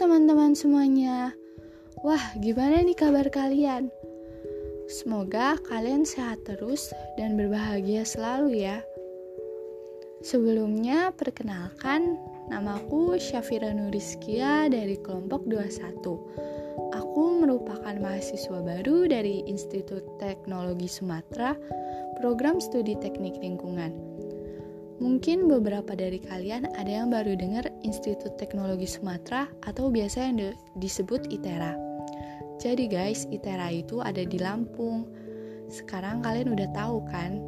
teman-teman semuanya. Wah, gimana nih kabar kalian? Semoga kalian sehat terus dan berbahagia selalu ya. Sebelumnya, perkenalkan, namaku Syafira Nuriskia dari kelompok 21. Aku merupakan mahasiswa baru dari Institut Teknologi Sumatera, program studi teknik lingkungan. Mungkin beberapa dari kalian ada yang baru dengar Institut Teknologi Sumatera atau biasa yang disebut ITERA. Jadi guys, ITERA itu ada di Lampung. Sekarang kalian udah tahu kan?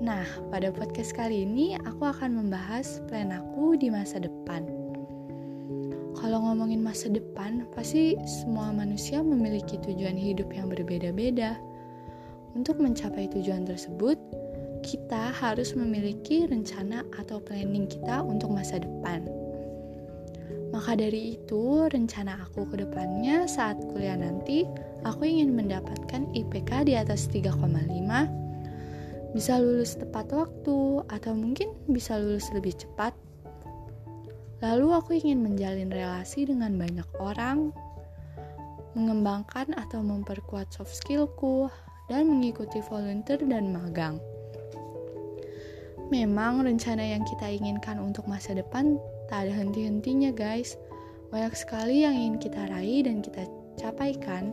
Nah, pada podcast kali ini aku akan membahas plan aku di masa depan. Kalau ngomongin masa depan, pasti semua manusia memiliki tujuan hidup yang berbeda-beda. Untuk mencapai tujuan tersebut, kita harus memiliki rencana atau planning kita untuk masa depan. Maka dari itu, rencana aku ke depannya saat kuliah nanti, aku ingin mendapatkan IPK di atas 3,5, bisa lulus tepat waktu, atau mungkin bisa lulus lebih cepat. Lalu aku ingin menjalin relasi dengan banyak orang, mengembangkan atau memperkuat soft skillku, dan mengikuti volunteer dan magang. Memang rencana yang kita inginkan untuk masa depan tak ada henti-hentinya guys. Banyak sekali yang ingin kita raih dan kita capaikan.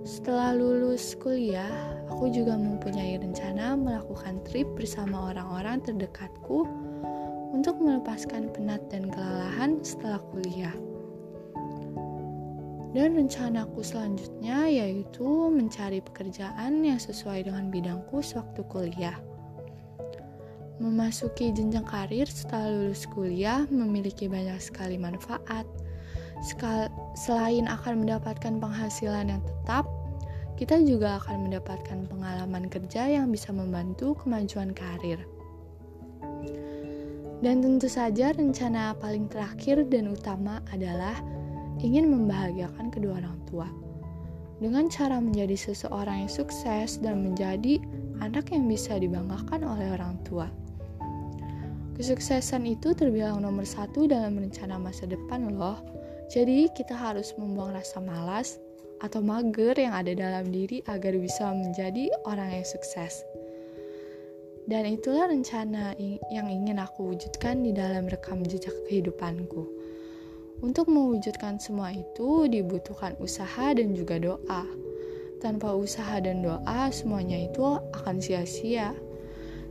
Setelah lulus kuliah, aku juga mempunyai rencana melakukan trip bersama orang-orang terdekatku untuk melepaskan penat dan kelelahan setelah kuliah. Dan rencanaku selanjutnya yaitu mencari pekerjaan yang sesuai dengan bidangku sewaktu kuliah. Memasuki jenjang karir setelah lulus kuliah memiliki banyak sekali manfaat. Sekal selain akan mendapatkan penghasilan yang tetap, kita juga akan mendapatkan pengalaman kerja yang bisa membantu kemajuan karir. Dan tentu saja rencana paling terakhir dan utama adalah ingin membahagiakan kedua orang tua. Dengan cara menjadi seseorang yang sukses dan menjadi anak yang bisa dibanggakan oleh orang tua. Kesuksesan itu terbilang nomor satu dalam rencana masa depan loh. Jadi kita harus membuang rasa malas atau mager yang ada dalam diri agar bisa menjadi orang yang sukses. Dan itulah rencana yang ingin aku wujudkan di dalam rekam jejak kehidupanku. Untuk mewujudkan semua itu dibutuhkan usaha dan juga doa. Tanpa usaha dan doa, semuanya itu akan sia-sia.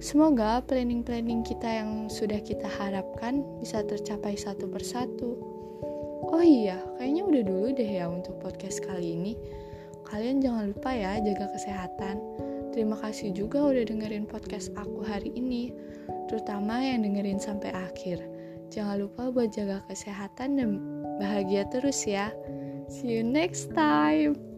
Semoga planning-planning kita yang sudah kita harapkan bisa tercapai satu persatu. Oh iya, kayaknya udah dulu deh ya untuk podcast kali ini. Kalian jangan lupa ya jaga kesehatan. Terima kasih juga udah dengerin podcast aku hari ini, terutama yang dengerin sampai akhir. Jangan lupa buat jaga kesehatan dan bahagia terus ya. See you next time.